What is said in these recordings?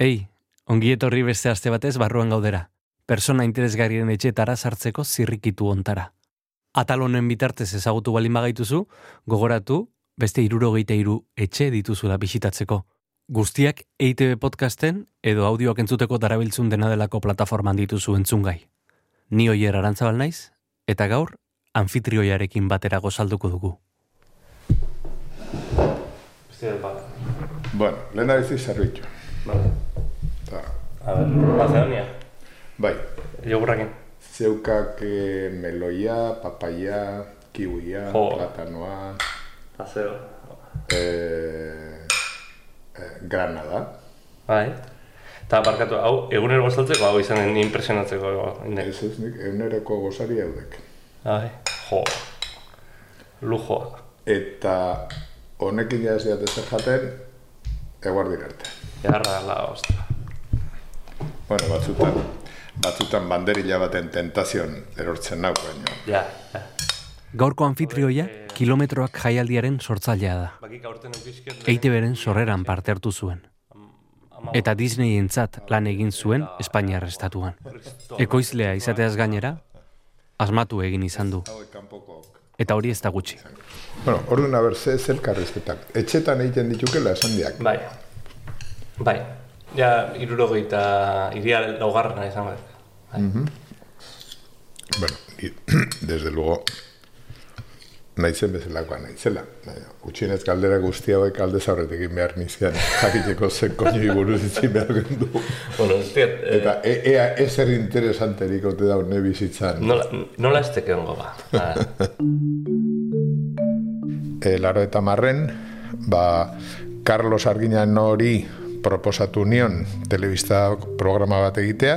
Ei, ongi etorri beste aste batez barruan gaudera. Persona interesgarrien etxetara sartzeko zirrikitu ontara. Atal honen bitartez ezagutu balin bagaituzu, gogoratu beste irurogeita iru etxe dituzula bisitatzeko. Guztiak EITB podcasten edo audioak entzuteko darabiltzun dena delako plataforman dituzu entzungai. Ni oier arantzabal naiz, eta gaur anfitrioiarekin batera gozalduko dugu. Bueno, lehena bizi zerbitzu. Vale. Ta, A ver, Macedonia. bai, Jogurrakin. zeukak eh, meloia, papaia, kiwia, Jo. platanoa, Azeo. eh, eh, granada. Bai. Eta barkatu, hau, egunero gozaltzeko, hau izanen impresionatzeko indek. Ez ez nik, euneroko gozari haudek. Bai. Jo. Lujoa. Eta honekin ja ez diat ezer jaten, eguardin arte. Jarra la ostra. Bueno, batzutan, batzutan banderila baten tentazion erortzen nau, baino. Ja, ja. Gaurko anfitrioia kilometroak jaialdiaren sortzailea da. EITB-ren sorreran parte hartu zuen. Eta Disneyentzat lan egin zuen Espainiar estatuan. Ekoizlea izateaz gainera, asmatu egin izan du. Eta hori ez da gutxi. Bueno, orduan aber ze ez elkarrezketak. Etxetan egiten ditukela esan diak. Bai. Bai. Ja, irurogeita, iria laugarrena izan behar. Bai. Bueno, ni, desde luego, naizen bezalakoa naizela. Gutxienez galdera guzti hauek alde zaurretik egin behar nizkian, jakiteko zen koinoi buruz itzi behar gendu. Bueno, diat, eh, Eta e, ea ezer interesanterik ote da une bizitzan. nola, nola ez tekengo ba. E, laro eta marren, ba, Carlos Arginan hori proposatu nion telebista programa bat egitea,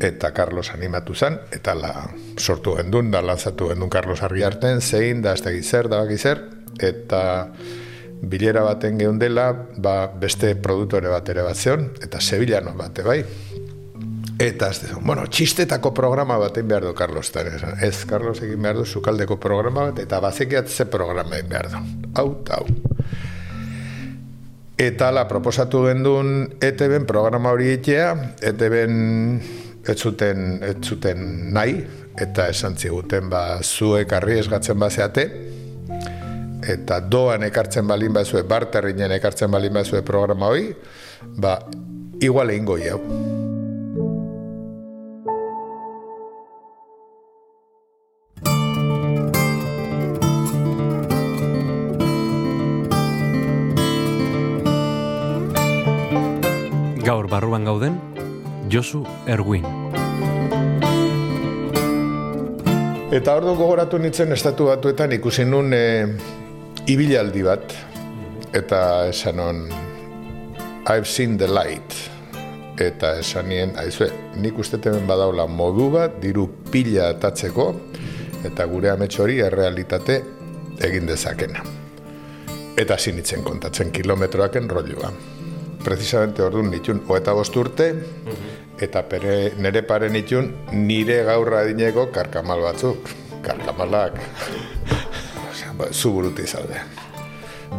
eta Carlos animatu zen, eta la sortu gendun, da lanzatu gendun Carlos Argi arten, zein, da ez zer, da baki eta bilera baten geundela, ba, beste produktore bat ere bat zeon, eta Sevillano bate bai, Eta ez bueno, txistetako programa bat egin behar du, Carlos, esan, ez, Carlos egin behar du, sukaldeko programa bat, eta bazekiat ze programa egin behar du. Hau, hau. Eta la proposatu gendun ETB-en programa hori egitea, ETB-en ez zuten, ez zuten nahi, eta esan ziguten, ba, zuek arri esgatzen bazeate, eta doan ekartzen balin bazue, barterrinen ekartzen balin bazue programa hori, ba, igual egingo hau. Barruan gauden, Josu Erguin. Eta ordu gogoratu nintzen estatu batuetan ikusi nun e, ibilaldi bat, eta esan on, I've seen the light. Eta esan nien, aizue, nik uste hemen badaula modu bat, diru pila atatzeko, eta gure amets hori errealitate egin dezakena. Eta hasi nintzen kontatzen kilometroaken rolua. Precisamente orduan nitun, hoeta bost urte, eta pere, nere pare nitun nire gaurra dineko karkamal batzuk. Karkamalak. Osea, ba, zu buruti zaude.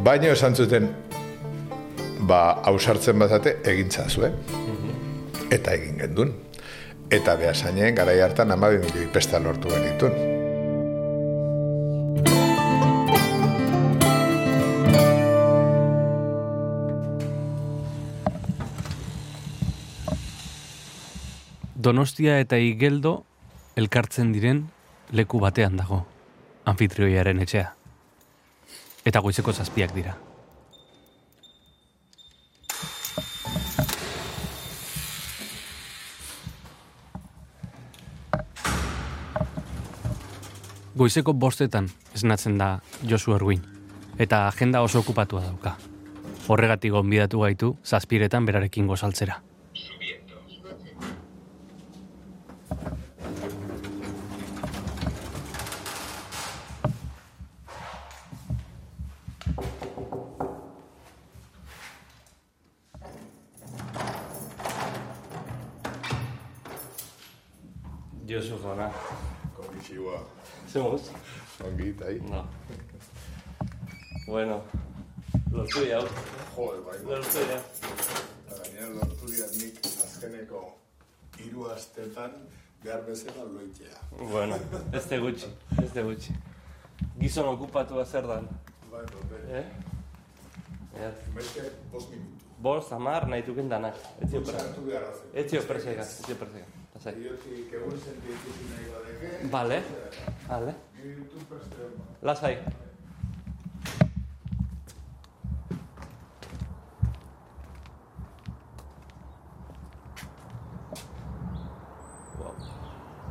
Baina esan zuten, ba, hausartzen bazate, egintza zuen. Eta egin gendun. Eta behasainen, garai hartan amabi milioi pesta lortu genitun. Donostia eta Igeldo elkartzen diren leku batean dago, anfitrioiaren etxea. Eta goizeko zazpiak dira. Goizeko bostetan esnatzen da Josu Erguin, eta agenda oso okupatua dauka. Horregatik gonbidatu gaitu zazpiretan berarekin gozaltzera. Josu jona. Konbixiua. Zemuz? Ongit, ahi? No. Bueno, lortu jau. Joder, bai. Lortu jau. Gainera lortu diat nik azkeneko hiru astetan behar bezala loitea. Bueno, ez de gutxi, ez de gutxi. Gizon okupatua zer dan? Bai, bai. bai. Eh? Er. Beste, bost minutu. Bost, amar, nahi duken danak. Etxio preseka. Etxio preseka, etxio preseka. Lasai. Vale, vale. Lasai.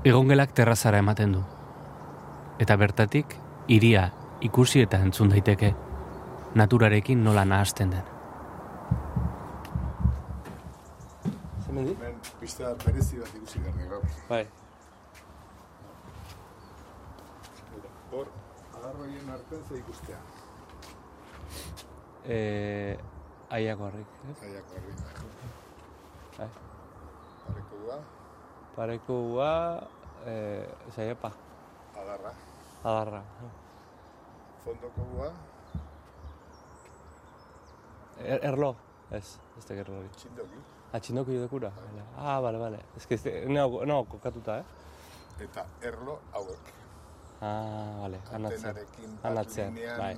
Egongelak terrazara ematen du. Eta bertatik, iria ikusi eta entzun daiteke, naturarekin nola nahasten den. Zemendi? Pista berezi bat ikusi behar dugu. Bai. Hor, agarroien artean ze ikustea. Eh, aiako harrik, ez? Zaiak horri. Bai. Pareko gua, Pareko gua, eh, zaiapa, agarra. adarra. Fondoko gua, Er, erlo? Ez, ez da erlo hori. txindoki. Atxindoko jodekura? Vale. Ah, bale, bale. Ez que este, nao, nao kokatuta, eh? Eta erlo hauek. Ah, bale, anatzen. Antenarekin bat linean bai.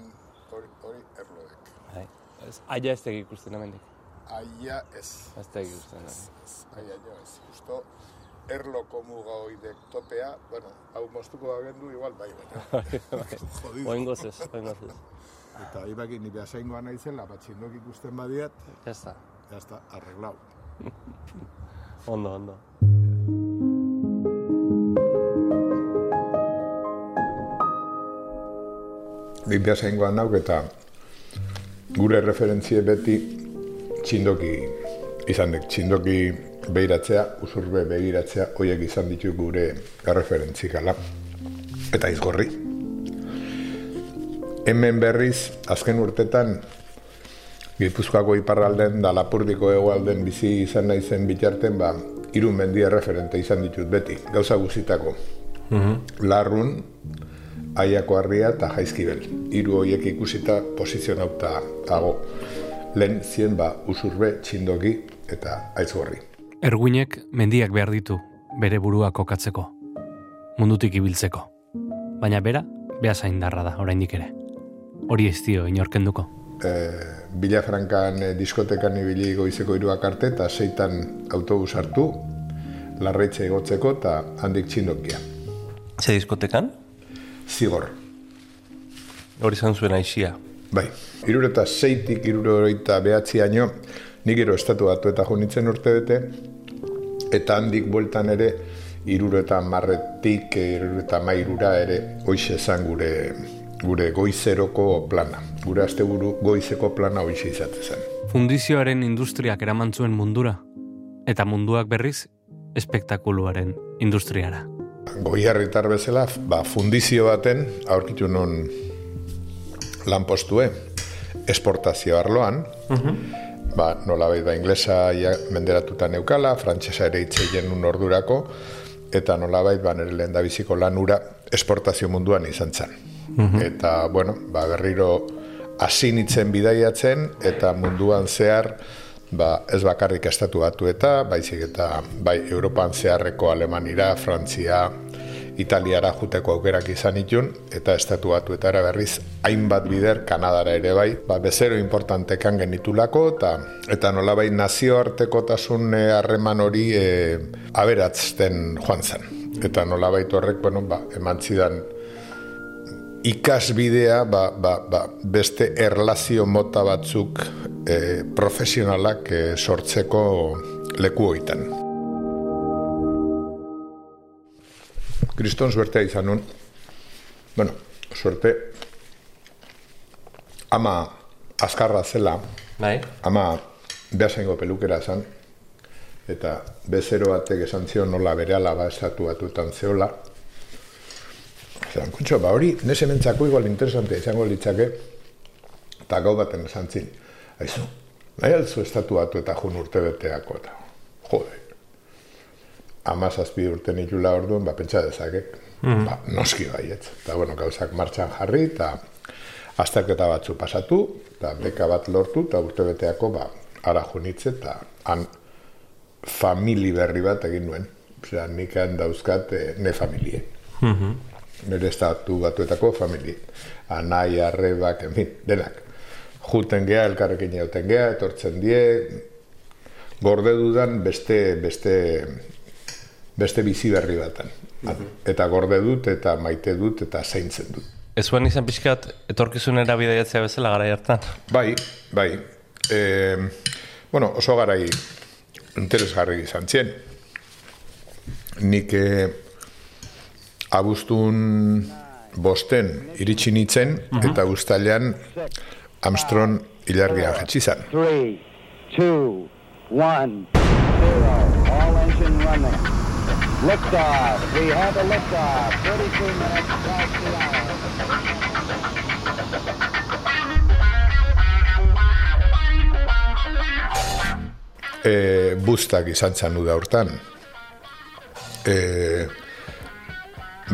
hori, hori erloek. Bai. Ez, aia ez tegi ikusten hemendik. Aia ez. Ez tegi ikusten. Ez, aia jo ez. Justo erloko muga hoidek topea, bueno, hau moztuko agendu igual bai, baina. Jodido. Oingoz ez, oingoz ez. Eta ibaki ni behasaingoa naizela, bat txindok ikusten badiat, Ya está. ya está, arreglau. Ondo, ondo. Nik behasaingoa nauk eta gure referentzie beti txindoki izan dek, txindoki behiratzea, usurbe begiratzea, hoiek izan ditu gure referentzikala. Eta izgorri. Hemen berriz, azken urtetan, Gipuzkoako iparralden da Lapurdiko hegoalden bizi izan naizen bitarten, ba, hiru mendia referente izan ditut beti, gauza guzitako. Larrun, Aiako harria eta jaizkibel. Hiru horiek ikusita posizionauta dago. Lehen zien ba usurbe, txindoki eta aizgorri. Erguinek mendiak behar ditu bere burua kokatzeko, mundutik ibiltzeko. Baina bera, beha darra da, oraindik ere. Hori ez dio inorkenduko. E, Bilafrankan e, diskotekan ibili goizeko hiruak arte eta seitan autobus hartu, larreitze igotzeko eta handik txindokia. Ze diskotekan? Zigor. Hori izan zuen aixia. Bai, iruro eta seitik iruro eta behatziaino, nik gero estatu batu eta junitzen urte bete, eta handik bueltan ere, iruro eta marretik, iruro eta mairura ere, hoize zan gure, gure goizeroko plana. Gure asteburu goizeko plana hoize izate zen. Fundizioaren industriak eraman zuen mundura, eta munduak berriz, espektakuluaren industriara. Goiarritar bezala, ba, fundizio baten, aurkitu non lanpostue, esportazio arloan, ba, nola da inglesa ja, menderatuta neukala, frantsesa ere hitzeien un ordurako, eta nolabait ba, nire lehen biziko lanura esportazio munduan izan zen. Eta, bueno, ba, berriro hasi nitzen bidaiatzen, eta munduan zehar, ba, ez bakarrik estatu batu eta, baizik eta bai Europan zeharreko Alemanira, Frantzia, Italiara juteko aukerak izan itun, eta estatu batuetara berriz hainbat bider Kanadara ere bai, ba, bezero importantekan genitulako, eta, eta nolabait nazioartekotasun eh, harreman hori e, aberatzten joan zen. Eta nolabait horrek, bueno, ba, eman zidan ikasbidea ba, ba, ba, beste erlazio mota batzuk e, profesionalak e, sortzeko leku hoitan. Kriston suertea izan nun, bueno, suerte, ama azkarra zela, Bai? ama behasengo pelukera zan, eta bezero batek esan zion nola bere alaba estatu batuetan zeola, Zeran, kuntxo, ba hori, nese mentzako igual interesantea izango litzake, eta gau baten esan zin, aizu, nahi alzu estatu batu eta jun urte beteako, eta jode, amazazpi urte nitula orduan, ba, pentsa dezake, ba, noski baietz. Eta, bueno, gauzak martxan jarri, eta azterketa batzu pasatu, eta beka bat lortu, eta urte beteako, ba, ara junitze, eta han famili berri bat egin nuen. Osea, nik dauzkat eh, ne familie. Mhm. Nire estatu batuetako familie. Anai, arrebak, en fin, denak. Juten gea, elkarrekin jauten gea, etortzen die, gorde dudan beste, beste, beste bizi berri batan. Eta gorde dut, eta maite dut, eta zaintzen dut. Ez zuen izan pixkat etorkizunera bidaiatzea bezala gara hartan. Bai, bai. E, bueno, oso garai interesgarri izan zien. Nik e, abuztun bosten iritsi nintzen, eta guztalean Armstrong ilargia jetxi zan. Three, two, one, zero. All engine running. Liftoff. We have a liftoff. 32 minutes past the hour. e, bustak izan zan da hortan. E,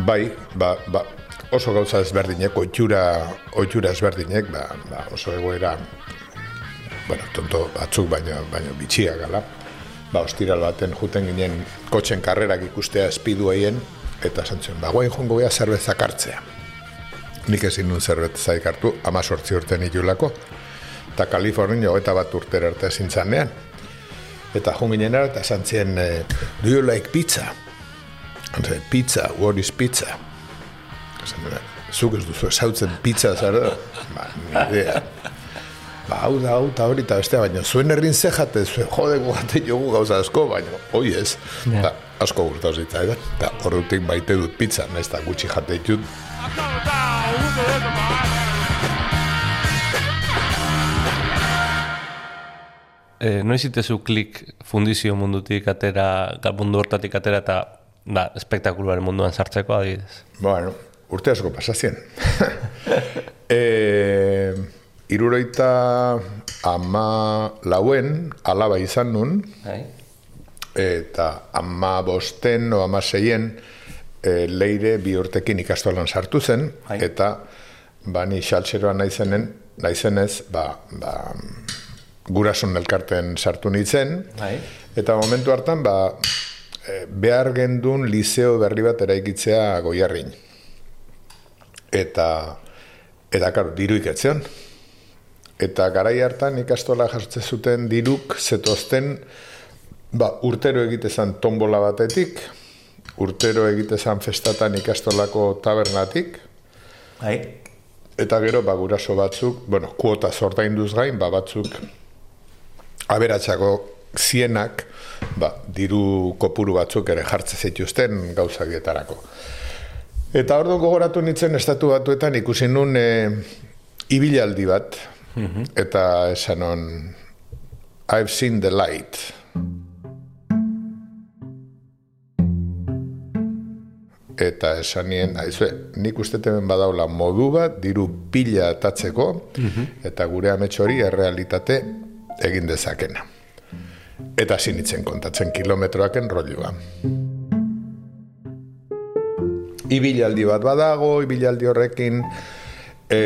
bai, ba, ba, oso gauza ezberdinek, oitxura, oitxura ezberdinek, ba, ba, oso egoera, bueno, tonto batzuk baino, baino bitxia gala. Ba, ostiral baten juten ginen kotxen karrerak ikustea espidu haien, eta zantzen, ba, guain jongo gea zerbezak hartzea. Nik ezin nun zerbezak hartu, ama sortzi urte nitulako, eta Kalifornia eta bat urtera arte zintzanean. Eta jo ginen ara, eta esan zien, eh, do you like pizza? Hanze, pizza, what is pizza? Dira, zuk ez duzu esautzen pizza zara? Ba, ni idea. Ba, hau da, hau da hori, eta bestea, baina zuen herrin ze jate, zuen jode gugate jogu gauza asko, baina hoi ez. Ja. Eta asko gurtau zitzaidan, eta horretik baite dut pizza, nahiz eta gutxi jate ditut, E, noiz itezu klik fundizio mundutik atera, ga- mundu hortatik atera eta ba, espektakuluaren munduan sartzeko adibidez. Bueno, urte asko pasazien. e, iruroita ama lauen alaba izan nun, Bai? eta ama bosten o ama seien e, leire bi urtekin ikastolan sartu zen, Bai. eta bani xaltxeroa naizenen, naizenez, ba, ba, gurason elkarten sartu nintzen, Bai? Eta momentu hartan, ba, behar gendun liceo berri bat eraikitzea goiarrin. Eta, eta karo, diru iketzean. Eta garai hartan ikastola jartze zuten diruk zetozten ba, urtero egitezan tombola batetik, urtero egitezan festatan ikastolako tabernatik, Bai? eta gero ba, guraso batzuk, bueno, kuota zortainduz gain, ba, batzuk aberatsako zienak, ba, diru kopuru batzuk ere jartze zituzten gauzagietarako. Eta orduan gogoratu nintzen estatu batuetan ikusi nun e, ibilaldi bat, eta esan on, I've seen the light. Eta esan nien, aizue, nik uste hemen badaula modu bat, diru pila atatzeko, eta gure amets hori errealitate egin dezakena. Eta hasi nintzen kontatzen kilometroaken rolua. Ibilaldi bat badago, ibilaldi horrekin e,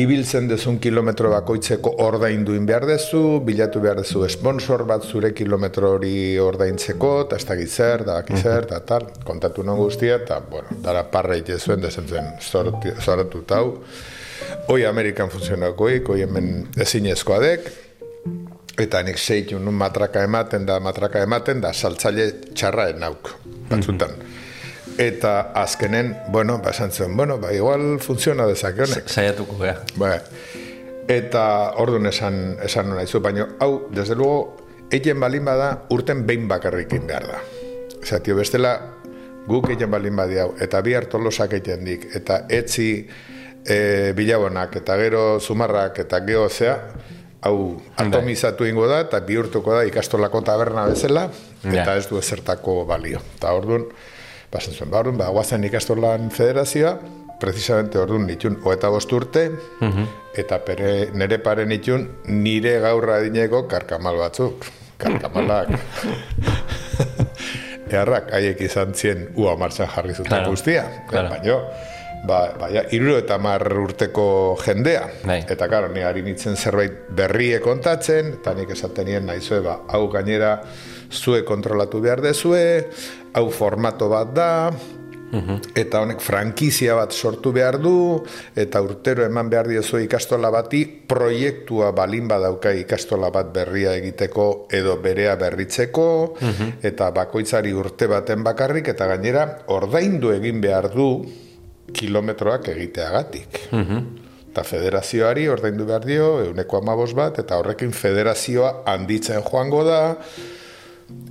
ibiltzen dezun kilometro bakoitzeko ordainduin behar dezu, bilatu behar dezu sponsor bat zure kilometro hori ordaintzeko, eta ez dakit zer, da dakit zer, eta tal, kontatu non guztia, eta, bueno, dara parra itezuen, dezentzen zoratu tau. Hoi Amerikan funtzionakoik, hoi hemen ezinezkoa dek, eta nik zeitu nun matraka ematen da, matraka ematen da, saltzaile txarra nauk, batzutan. Eta azkenen, bueno, ba, esan zuen, bueno, ba, igual funtziona dezake honek. Saiatuko gea. Ba, eta orduan esan, esan nahi zu, baina hau, desde luego, egin balin bada urten behin bakarrikin behar da. Osea, tio, bestela, guk egin balin badi hau, eta bi hartolosak egiten dik, eta etzi e, bilabonak, eta gero zumarrak, eta geho zea, hau atomizatu ingo da, eta bihurtuko da ikastolako taberna bezala, eta ez du ezertako balio. Eta orduan, bazen zuen, ba, orduan, ba, guazen ikastolan federazioa, precisamente orduan nitun hoeta bost urte, eta pere, nere pare nitun nire gaurra dineko karkamal batzuk. Karkamalak. Eharrak, haiek izan zien ua martxan jarri zuten Claro, guztia. claro. Baina, ba, ba ja, iruro eta mar urteko jendea. Bai. Eta karo, ni ari nintzen zerbait berrie kontatzen, eta nik esaten nien nahizue, ba, hau gainera zue kontrolatu behar dezue, hau formato bat da, eta honek frankizia bat sortu behar du, eta urtero eman behar diozu ikastola bati, proiektua balin badauka ikastola bat berria egiteko edo berea berritzeko, eta bakoitzari urte baten bakarrik, eta gainera ordaindu egin behar du kilometroak egiteagatik. Eta federazioari ordaindu behar dio, euneko amabos bat, eta horrekin federazioa handitzen joango da,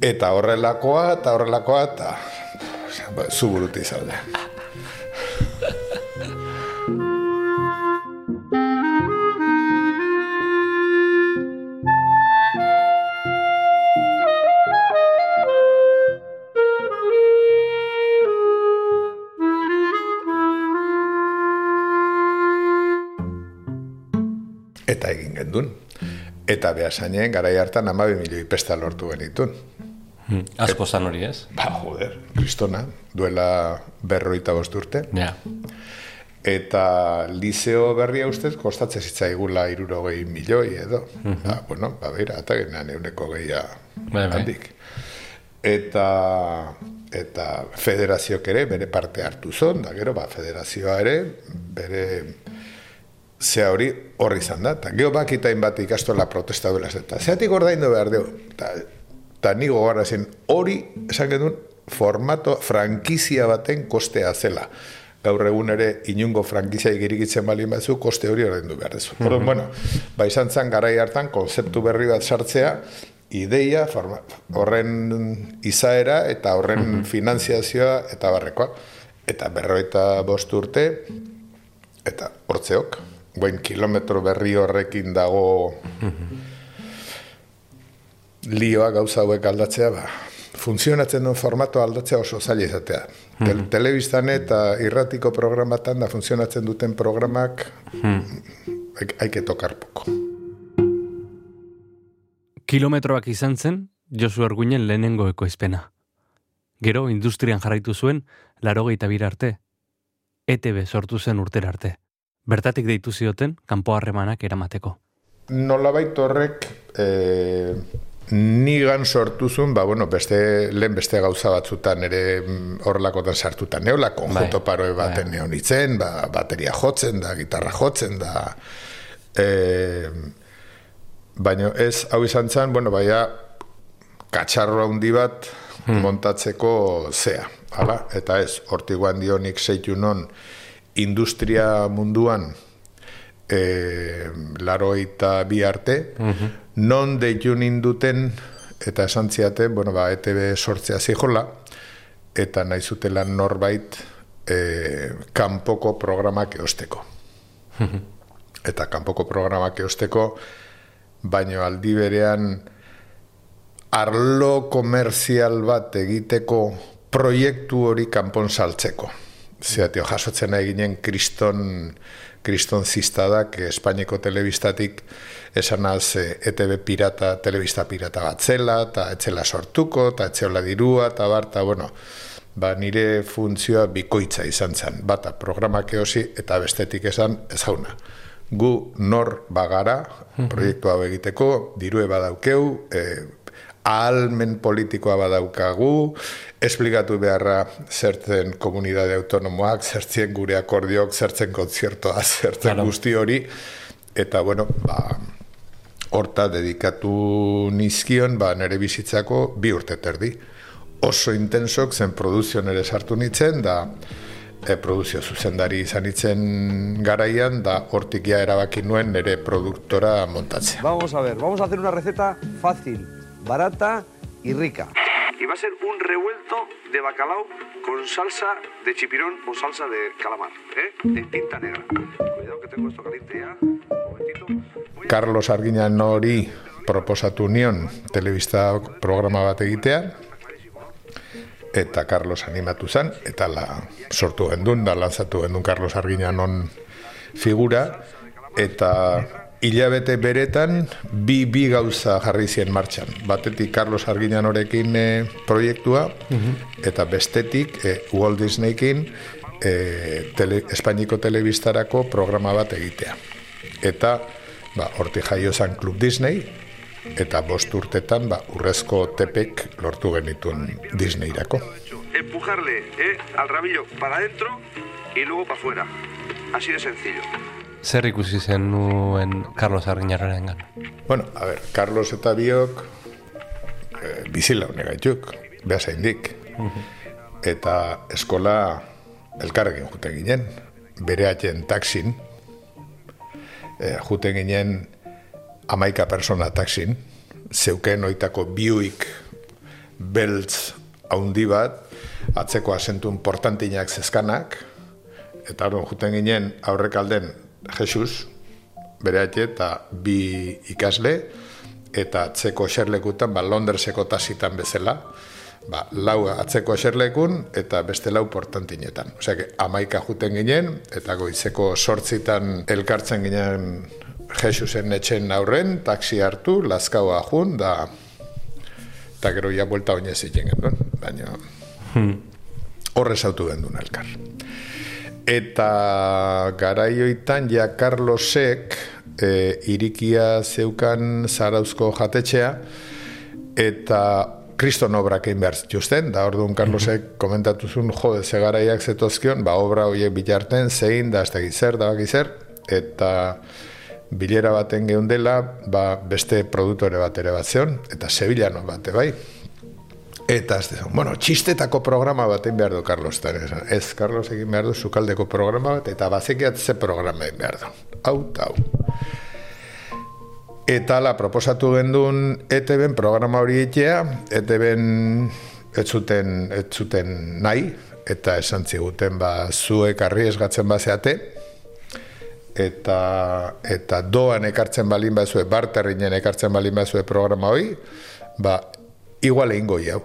eta horrelakoa, eta horrelakoa, eta ba, zu buruti zaude. Eta egin gendun. Eta behasainen, garai hartan amabi milioi pesta lortu genitun. Hmm. Asko zan hori ez? Ba, joder, kristona, duela berroita bost urte. Ja. Eta liceo berria ustez kostatzen zitzaigula irurogei milioi edo. Ba, bueno, ba, beira, eta genean euneko gehia Bai, bai. handik. Eta, eta federazioak ere bere parte hartu zon, da gero, ba, federazioa ere bere zea hori horri izan da. Eta geho bakitain bat ikastola protesta duela. Eta zeatik ordaindu behar dugu. Eta, eta ni gogara zen hori, esan genuen, formato frankizia baten kostea zela. Gaur egun ere inungo frankizia igirikitzen balin batzu, koste hori ordaindu behar duzu. Orduan, bueno, ba izan zen garai hartan konzeptu berri bat sartzea, ideia, forma, horren izaera eta horren finanziazioa eta barrekoa. Eta berroita bost urte, eta hortzeok, guen kilometro berri horrekin dago lioa gauza hauek aldatzea, ba, funtzionatzen duen formato aldatzea oso zaila izatea. Tel telebistan eta irratiko programatan da funtzionatzen duten programak hay que tocar poco. Kilometroak izan zen, Josu Arguinen lehenengo ekoizpena. Gero, industrian jarraitu zuen, larogeita bir arte. ETB sortu zen urtera arte. Bertatik deitu zioten, kanpo harremanak eramateko. Nolabait horrek eh, nigan sortu zuen, ba, bueno, beste, lehen beste gauza batzutan ere mm, horrelakotan sartuta neola, konjunto Bai, paroe baten bai. neonitzen, ba, bateria jotzen da, gitarra jotzen da, eh, baina ez, hau izan zen, bueno, baina katxarro handi bat montatzeko zea, hala? Eta ez, hortiguan dionik zeitu non industria munduan e, laroita bi arte, non deitu ninduten eta esan ziate, bueno, ba, ETB sortzea zijola, eta nahi zutela norbait e, kanpoko programak eosteko. eta kanpoko programak eosteko, baino aldi berean arlo komerzial bat egiteko proiektu hori kanpon saltzeko. Zeatio, jasotzen nahi ginen kriston, kriston ziztadak Espainiko telebistatik esan az ETB pirata, telebista pirata bat zela, eta etzela sortuko, eta etzeola dirua, eta bar, eta bueno, ba, nire funtzioa bikoitza izan zen. Bata, programak eosi, eta bestetik esan, ez jauna. Gu nor bagara, proiektu hau egiteko, dirue badaukeu, e, ahalmen politikoa badaukagu, esplikatu beharra zertzen komunidade autonomoak, zertzen gure akordiok, zertzen konziertoa, zertzen Claro. guzti hori, eta bueno, ba, horta dedikatu nizkion, ba, nire bizitzako bi urte terdi. Oso intensok zen produzio nere sartu nitzen, da e, produzio zuzendari izan nitzen garaian, da hortik ja erabaki nuen nire produktora montatzea. Vamos a ver, vamos a hacer una receta fácil, barata y rica. Y va a ser un revuelto de bacalao con salsa de chipirón o salsa de calamar, ¿eh? En tinta negra. Cuidado que tengo esto caliente ya. Un momentito. Voy a- Carlos Arginan hori proposatu nion telebista programa bat egitea, eta Carlos animatu zen, eta la sortu gendun, da lanzatu gendun Carlos Arginanon figura, eta hilabete beretan bi, bi gauza jarri zien martxan. Batetik Carlos Arginanorekin e, proiektua, eta bestetik e, Walt Disneykin e, tele, Espainiko telebistarako programa bat egitea. Eta, ba, horti jaio zan Club Disney, eta bost urtetan, ba, urrezko tepek lortu genituen Disneyrako. Empujarle eh, al rabillo para adentro y luego para afuera. Así de sencillo. Zer ikusi zen nuen Carlos Arginarraren gana? Bueno, a ver, Carlos eta biok e, bizila unegaituk, behasa indik. Eta eskola elkarrekin jute ginen, bere atien taksin, e, jute ginen amaika persona taksin, zeuken oitako biuik beltz haundi bat, atzeko asentun portantinak zezkanak, eta hori juten ginen aurrek alden Jesus, bere eta bi ikasle, eta atzeko eserlekutan, ba, Londreseko tasitan bezala, ba, lau atzeko eserlekun, eta beste lau portantinetan. Osea, que amaika juten ginen, eta goizeko sortzitan elkartzen ginen Jesusen etxen aurren, taksi hartu, lazkaua jun, da, eta gero ja buelta oinez egin genuen, baina horrez autu gendun elkar. Eta garaioitan ja Carlosek e, irikia zeukan zarauzko jatetxea eta kriston obrak egin behar zituzten, da orduan Carlosek komentatu zuen, jode, ze garaiak zetozkion, ba obra horiek bitarten, zein, da ez da gizer, da bakizer, eta bilera baten geundela, ba, beste produktore bat ere bat zeon, eta Sevillano bate bai. Eta ez dezun, bueno, txistetako programa baten behar du, Carlos, eta ez, Carlos egin behar du, sukaldeko programa bat, eta bazekiat ze programa egin behar du. Hau, hau. Eta la proposatu gendun ETB programa hori egitea, ETB ez zuten, ez zuten nahi, eta esan ziguten, ba, zuek arri esgatzen bazeate, eta, eta doan ekartzen balin bazue, barterrinen ekartzen balin bazue programa hori, ba, igual egin goi hau.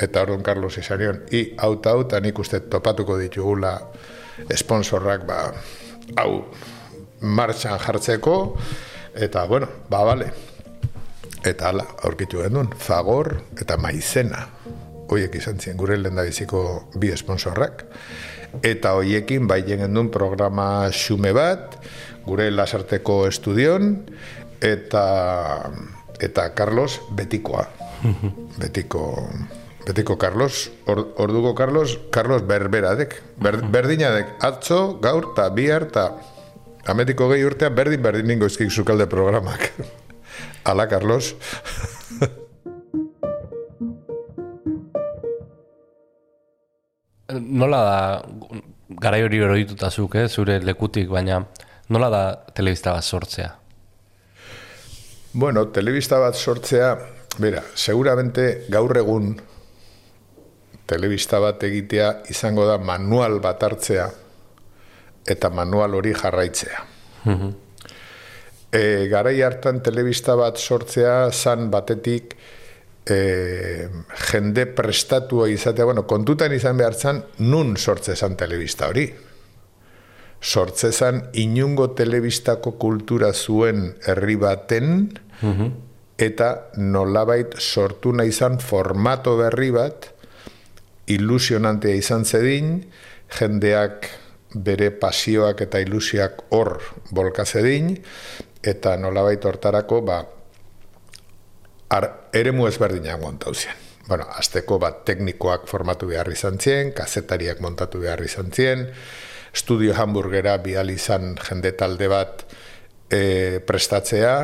Eta orduan Carlos Isarion, i eta hau, nik uste topatuko ditugula sponsorrak, ba, hau, martxan jartzeko, eta, bueno, ba, bale. Eta ala, aurkitu genuen, Fagor eta Maizena. Hoiek izan ziren gure lehen bi sponsorrak eta hoiekin bai duen programa xume bat, gure lasarteko estudion, eta, eta Carlos betikoa. betiko, betiko Carlos, or, orduko Carlos, Carlos berberadek, ber, berdinadek, atzo, gaur, eta bihar, eta ametiko gehi urtea, berdin, berdin ningo izkik zukalde programak. Ala, Carlos. nola da, garai hori eroituta zuk, eh, zure lekutik, baina nola da telebista bat sortzea? Bueno, telebista bat sortzea, bera, seguramente gaur egun telebista bat egitea izango da manual bat hartzea eta manual hori jarraitzea. e, garai hartan telebista bat sortzea zan batetik e, jende prestatua izatea, bueno, kontutan izan behar zan, nun sortze zan telebista hori. Sortze zan, inungo telebistako kultura zuen herri baten, mhm. eta nolabait sortu nahi izan formato berri bat, ilusionantea izan zedin, jendeak bere pasioak eta ilusiak hor bolkazedin, eta nolabait hortarako, ba, ar, ere mu ezberdinak montau zien. Bueno, azteko bat teknikoak formatu behar izan zien, kazetariak montatu behar izan zien, Studio Hamburgera bihal izan jende talde bat e, prestatzea,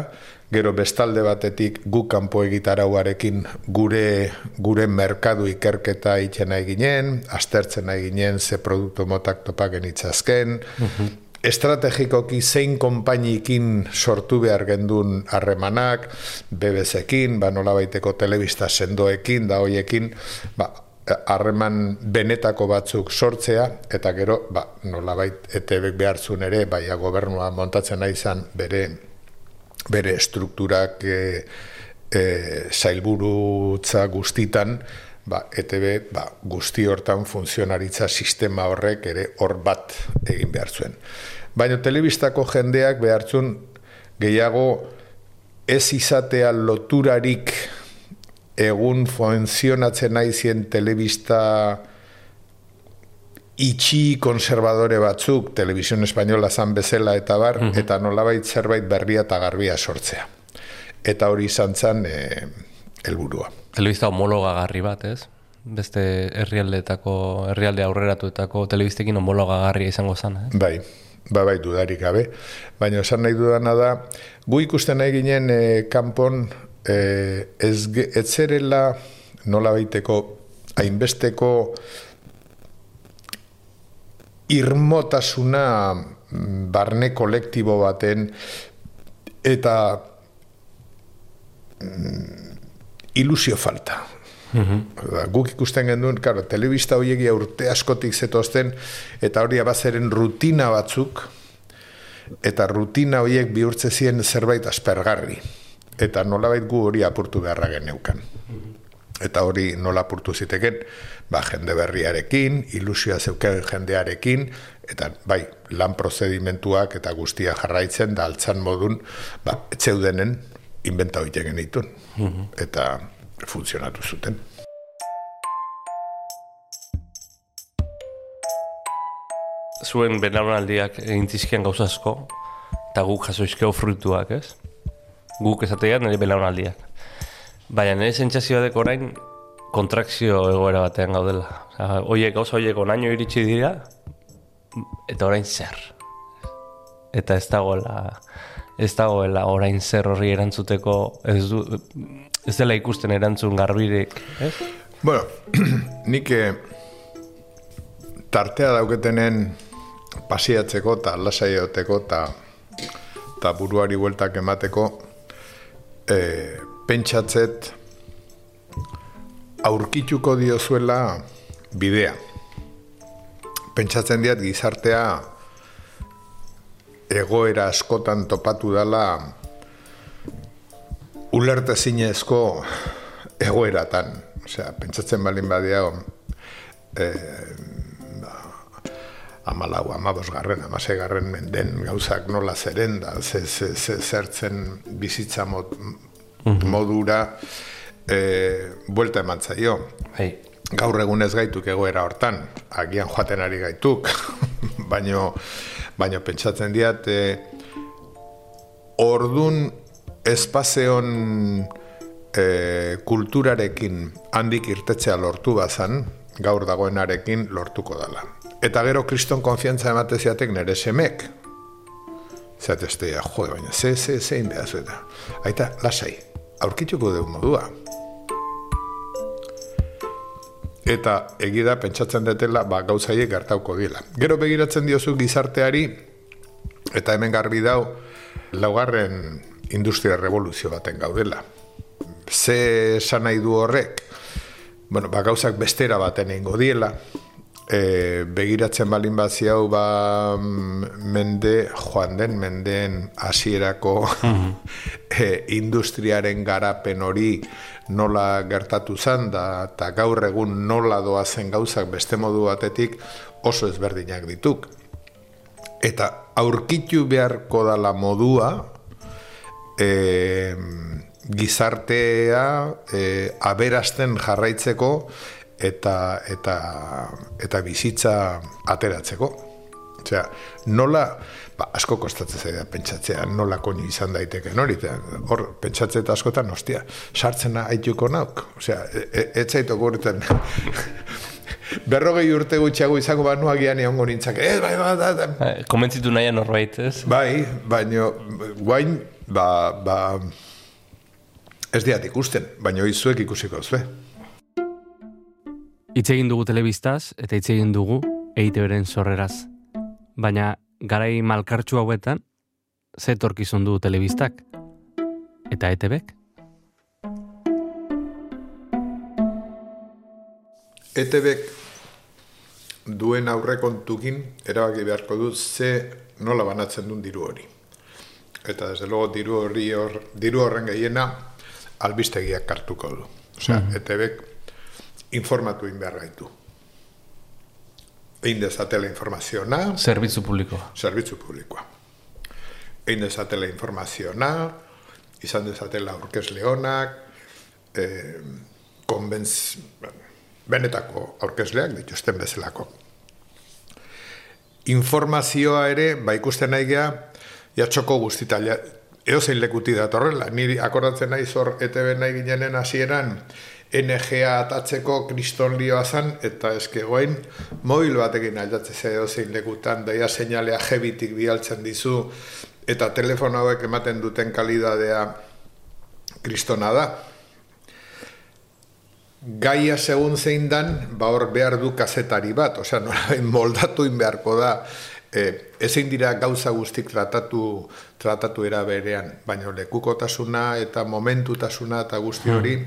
gero bestalde batetik gu kanpo egitarauarekin gure gure merkadu ikerketa itxena eginen, aztertzen eginen ze produktu motak topaken itzazken, mhm. Estrategikoki zein konpainikin sortu behar gendun harremanak, BBC-ekin, ba, nola baiteko telebista sendoekin, da hoiekin, ba, harreman benetako batzuk sortzea, eta gero, ba, nola bait, ETV behar ere, baia gobernua montatzen nahi izan bere, bere strukturak e, e, zailburutza guztitan, ba, ETB ba, guzti hortan funtzionaritza sistema horrek ere hor bat egin behar zuen. Baina telebistako jendeak behartzun gehiago ez izatea loturarik egun funtzionatzen nahi zien telebista itxi konservadore batzuk, telebizion espainola zan bezala eta bar, eta nolabait zerbait berria eta garbia sortzea. Eta hori izan zen eh, helburua. Telebista homologagarri bat, ez? Beste herrialdeetako, herrialde aurreratuetako telebistekin homologagarria izango zen, eh? Bai, ba, bai, dudarik gabe. Baina esan nahi dudana da, gu ikusten nahi ginen eh, kanpon eh, ez, ge- ez zerela nola baiteko hainbesteko irmotasuna mm, barne kolektibo baten eta mm, ilusio falta. Da, guk ikusten genduen, claro, telebista hoiegia urte askotik zetozten, eta hori abazeren rutina batzuk, eta rutina horiek bihurtze ziren zerbait aspergarri. Eta nolabait gu hori apurtu beharra geneukan. Eta hori nola apurtu ziteken, ba, jende berriarekin, ilusioa zeuken jendearekin, eta bai, lan prozedimentuak eta guztia jarraitzen, da altzan modun, ba, etzeudenen, inventa hoite genitun. Eta funtzionatu zuten. Zuen belaunaldiak egin zizkian gauza asko, eta guk jaso izkeo fruituak, ez? Guk esatean nire belaunaldiak. Baina nire sentsazioa deko orain kontrakzio egoera batean gaudela. Osea, Oiek, gauza oiek onaino iritsi dira, eta orain zer. Eta ez dagoela, ez dagoela orain zer horri erantzuteko, ez, du, ez dela ikusten erantzun garbirik, ez? Bueno, nik eh, tartea dauketenen pasiatzeko eta lasaioteko eta eta buruari bueltak emateko eh, pentsatzet aurkituko diozuela bidea. Pentsatzen diat gizartea egoera askotan topatu dala ulertezinezko egoeratan. Osea, pentsatzen balin badiago, amalau, amabos garren, menden gauzak nola zeren da, ze, ze, ze, zertzen bizitza mod, modura e, buelta eman zaio. Bai. Gaur egun ez gaituk egoera hortan, agian joaten ari gaituk, baino, baino pentsatzen diat, e, ordun espazeon e, kulturarekin handik irtetzea lortu bazan, gaur dagoenarekin lortuko dala. Eta gero kriston konfiantza emate ziatek nere semek. Zatestea, jode, baina ze, ze, zein behazu eta. Aita, lasai, aurkituko dugu modua. Eta egida pentsatzen detela, ba, gauzaiek gertauko dila. Gero begiratzen diozu gizarteari, eta hemen garbi dau, laugarren industria revoluzio baten gaudela. Ze esan nahi du horrek? Bueno, ba, gauzak bestera baten egingo diela, e, begiratzen balin bazi hau ba mm, mende joan den mendeen hasierako e, industriaren garapen hori nola gertatu zen da eta gaur egun nola doazen gauzak beste modu batetik oso ezberdinak dituk eta aurkitu beharko dala modua e, gizartea e, aberasten jarraitzeko eta, eta, eta bizitza ateratzeko. Osea, nola, ba, asko kostatzen zaida pentsatzea, nola koinu izan daiteke, hori, eta hor, pentsatzea eta askotan, ostia, sartzena aituko nauk. Osea, e, e, ez zaitu gurten, berrogei urte gutxiago izango banuagian egongo nintzak, ez, bai, bai, bai, bai, Eh, Komentzitu nahian norbait, ez? bai, baino, guain, ba, ba, ez diat ikusten, baino izuek ikusiko zue. Hitz egin dugu telebistaz eta hitz egin dugu EITB-ren sorreraz. Baina garai malkartsu hauetan, ze etorkizun du telebistak? Eta ETB-ek? ETBek duen aurrekontukin erabaki beharko du ze nola banatzen duen diru hori. Eta desde luego diru hori hor, diru horren gehiena albistegiak hartuko du. Osea, ETBek informatu egin behar gaitu. Egin dezatela informaziona, Zerbitzu publikoa. zerbitzu publikoa. Egin dezatela informaziona, izan dezatela aurkezle honak, eh, konbentz, benetako aurkezleak dituzten bezalako. informazioa ere, ba ikusten nahi geha, ja txoko guztita, ja, eo zein lekuti datorrela. Niri akordatzen nahi zor ETV nahi ginenen hasieran NGA atatzeko kriston lioa zan, eta eske goain mobil batekin aldatzen ze eo zein lekutan, daia seinalea jebitik bialtzen dizu, eta telefono hauek ematen duten kalidadea kristona da. Gaia segun zein dan, ba hor behar du kazetari bat, osea, nola moldatu in beharko da, e, ezin dira gauza guztik tratatu, tratatu era berean, baina lekukotasuna eta momentutasuna eta guzti hori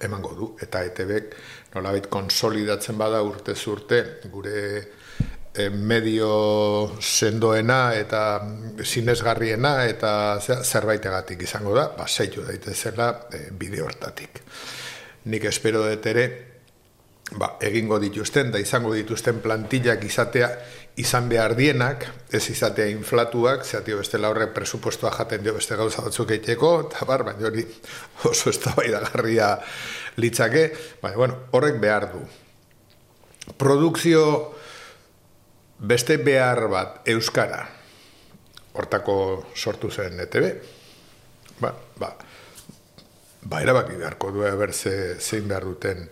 emango du. Eta ETBek nolabait konsolidatzen bada urte zurte, gure e, medio sendoena eta sinesgarriena eta zerbaitegatik izango da, ba, zeitu daitezela e, bideo hartatik. Nik espero dut ere, ba, egingo dituzten, da izango dituzten plantillak izatea izan behar dienak, ez izatea inflatuak, zeatio beste laurre presupuestoa jaten dio beste gauza batzuk eiteko, eta bar, baina hori oso ez da litzake, baina, bueno, horrek behar du. Produkzio beste behar bat euskara, hortako sortu zen ETB, ba, ba, ba erabaki beharko du eberze zein behar duten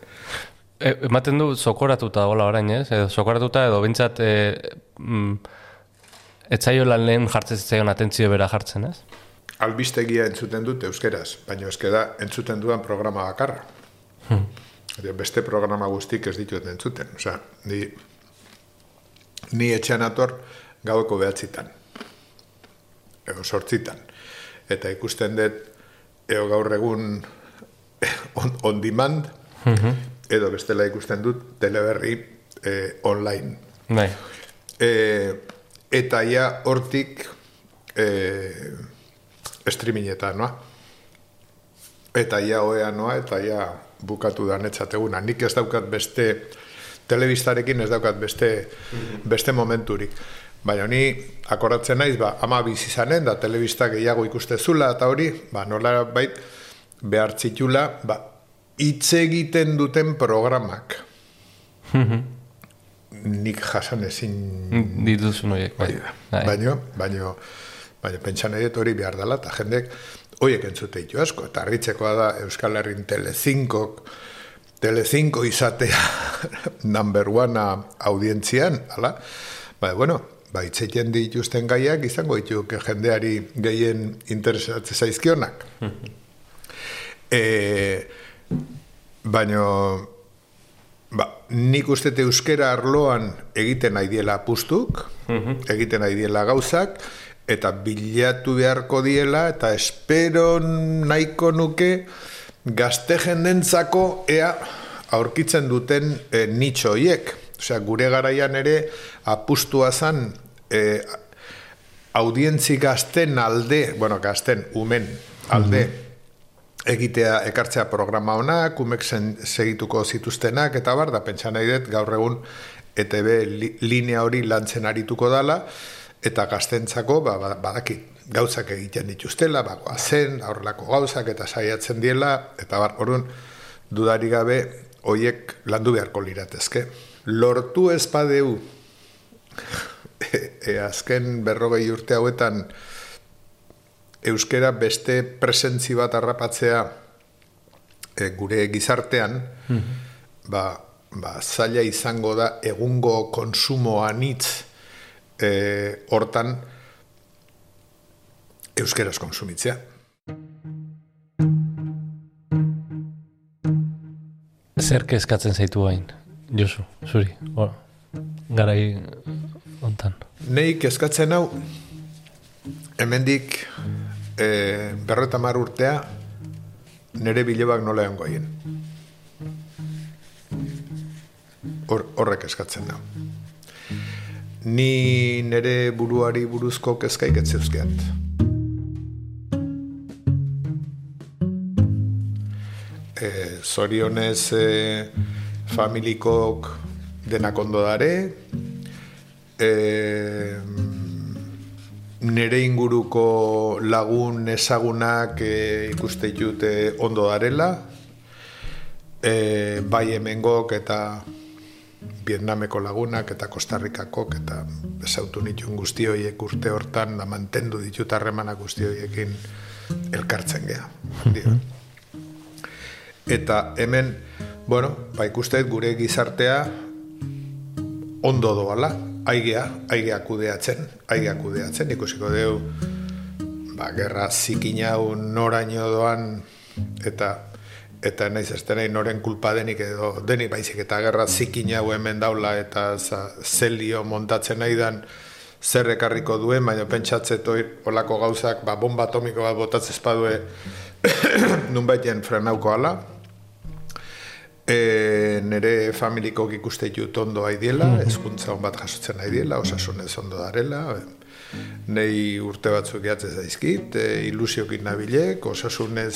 ematen du sokoratuta hola orain, ez? Edo sokoratuta edo bintzat e, mm, etzaio lan lehen jartzen zitzaion atentzio bera jartzen, ez? Albistegia entzuten dut euskeraz, baina eske da entzuten duan programa bakarra. Hmm. Beste programa guztik ez ditut entzuten. Osea, ni, ni etxean ator gaueko behatzitan. Ego sortzitan. Eta ikusten dut ego gaur egun on, on demand, hmm edo bestela ikusten dut teleberri eh, online. Bai. Eh, eta ja hortik eh, streamingetan, noa? Eta ja oea noa, eta ja bukatu da netzateguna. Nik ez daukat beste telebistarekin ez daukat beste, beste momenturik. Baina ni akoratzen naiz, ba, ama bizizanen, da telebista gehiago ikustezula, eta hori, ba, nola bait, behar txitula, ba, hitz egiten duten programak. Nik jasan ezin... Dituzu noiek, bai. bai. Baina, baina, baina, pentsan edo hori behar dela, eta jendek, hoiek entzute ditu asko, eta harritzekoa da Euskal Herrin Telecinco, Telecinco izatea number one audientzian, ala? Baina, bueno, ba, itzeiten dituzten gaiak, izango ditu jendeari gehien interesatzen zaizkionak. eh, Baina, ba, nik uste euskera arloan egiten nahi diela apustuk, mhm. egiten nahi diela gauzak, eta bilatu beharko diela, eta espero nahiko nuke gazte jendentzako ea aurkitzen duten e, nitxoiek. Osea, gure garaian ere apustua zan e, audientzi gazten alde, bueno, gazten umen alde, mhm egitea ekartzea programa ona, kumek segituko zituztenak, eta bar, da pentsa nahi dut, gaur egun ETB li, linea hori lantzen arituko dala, eta gaztentzako, ba, ba, badaki, gauzak egiten dituztela, bagoa zen, aurrelako gauzak, eta saiatzen diela, eta bar, orduan, dudari gabe, hoiek landu beharko liratezke. Lortu espadeu, e, e, azken berrogei urte hauetan, euskera beste presentzi bat harrapatzea e, gure gizartean, mhm. ba, ba, zaila izango da egungo konsumoan hitz e, hortan euskeraz konsumitzea. Zer kezkatzen zaitu hain, Josu, zuri, or, garai ontan. Nei kezkatzen hau, hemendik e, berreta mar urtea nere bilebak nola egon goien. horrek eskatzen da. Ni nere buruari buruzko kezkaik etzeuzkeat. E, zorionez e, familikok denak ondo dare, e, nere inguruko lagun ezagunak e, ikuste jute ondo darela, e, bai hemengok eta Vietnameko lagunak eta Kostarrikakok eta esautu nituen guzti horiek urte hortan da mantendu ditut harremanak guzti horiekin elkartzen dio. Eta hemen, bueno, ba ikustet gure gizartea ondo doala, aigea, aigea kudeatzen, aigea kudeatzen, ikusiko deu, ba, gerra zikin hau noraino doan, eta eta naiz ez denei noren kulpa denik edo denik baizik eta gerra zikin hau hemen daula eta za, zelio montatzen nahi dan zer ekarriko duen, baina pentsatzet olako gauzak ba, bomba atomiko bat botatzen espadue nunbaiten frenauko ala. E, nere familiko ikuste jut ondo haidiela, ezkuntza hon bat jasotzen haidiela, osasunez ondo darela, nei urte batzuk jatzez daizkit, e, ilusiokin nabilek, osasunez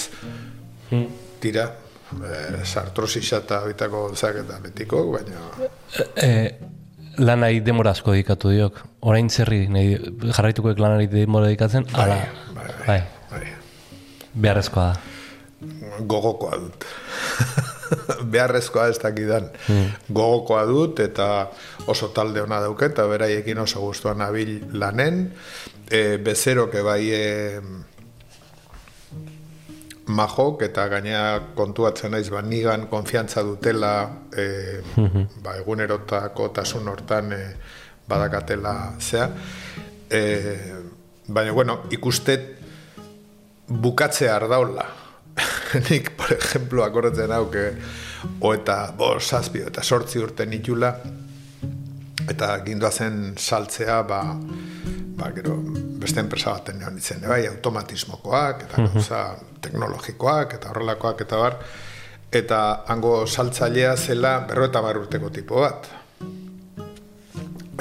tira, e, sartrosisa eta bitako gonzak eta betiko, baina... E, lanai demora asko dedikatu diok. Orain zerri nahi jarraitukoek lanari demora dedikatzen, ala, bai, bai, bai, beharrezkoa da. gogokoa dut. Beharrezkoa ez dakidan. Gogokoa dut eta oso talde ona dauket eta beraiekin oso gustuan nabil lanen. E, bezeroke bai e, majok eta gainea kontuatzen naiz ba nigan konfiantza dutela e, ba egunerotako tasun hortan e, badakatela zea e, baina bueno ikustet bukatzea ardaula nik por ejemplo akordatzen hau que o eta bo zazpi eta sortzi urte nitula eta gindoazen saltzea ba ba, gero, beste enpresa baten neon ditzen, bai, automatismokoak, eta gauza teknologikoak, eta horrelakoak, eta bar, eta hango saltzailea zela berro eta bar urteko tipo bat.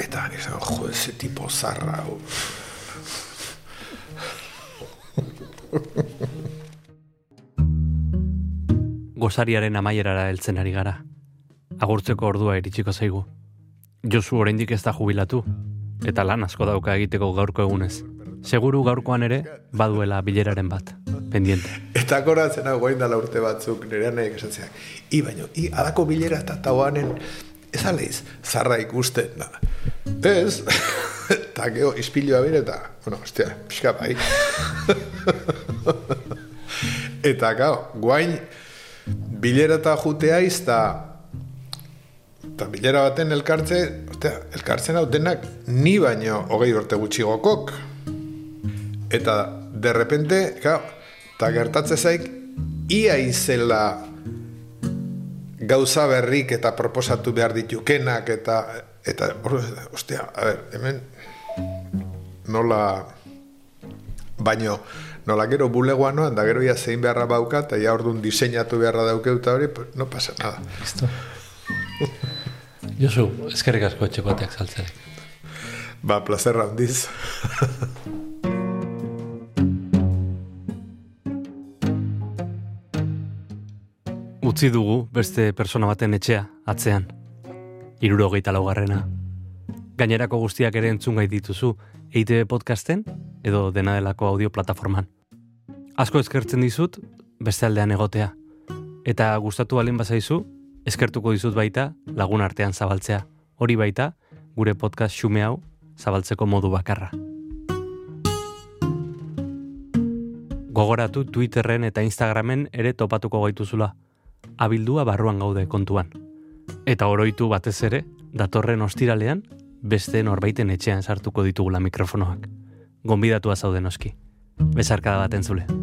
Eta nizan, jo, eze tipo zarra. Gozariaren amaierara heltzen ari gara. Agurtzeko ordua iritsiko zaigu. Josu oraindik ez da jubilatu, eta lan asko dauka egiteko gaurko egunez. Seguru gaurkoan ere, baduela bileraren bat, pendiente. Eta akoratzen hau guain dala urte batzuk nirean nahi esatzeak. I baino, i adako bilera eta tauanen, ez aleiz, zarra ikusten da. Ez, eta geho, izpiloa bire eta, bueno, ostia, pixka bai. eta gau, guain, bilera eta jutea izta, eta bilera baten elkartze, ostia, elkartzen hau denak ni baino hogei urte gutxigokok. Eta de repente, gau, eta gertatze zaik, ia izela gauza berrik eta proposatu behar ditukenak eta eta ostia, a ber, hemen nola baino nola gero bulegoa noan da gero ia zein beharra bauka eta ja orduan diseinatu beharra daukeuta hori, pues, no pasa nada. Listo. Josu, eskerrik asko etxekoateak saltzarek. Ba, plazerra handiz. Utzi dugu beste persona baten etxea, atzean. Irurogeita laugarrena. Gainerako guztiak ere entzun gai dituzu, EITB podcasten edo dena delako audio plataforman. Asko eskertzen dizut, beste aldean egotea. Eta gustatu balen bazaizu, eskertuko dizut baita lagun artean zabaltzea. Hori baita, gure podcast xume hau zabaltzeko modu bakarra. Gogoratu Twitterren eta Instagramen ere topatuko gaituzula. Abildua barruan gaude kontuan. Eta oroitu batez ere, datorren ostiralean, beste norbaiten etxean sartuko ditugula mikrofonoak. Gonbidatua zaude noski. Bezarkada bat entzule.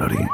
Entzun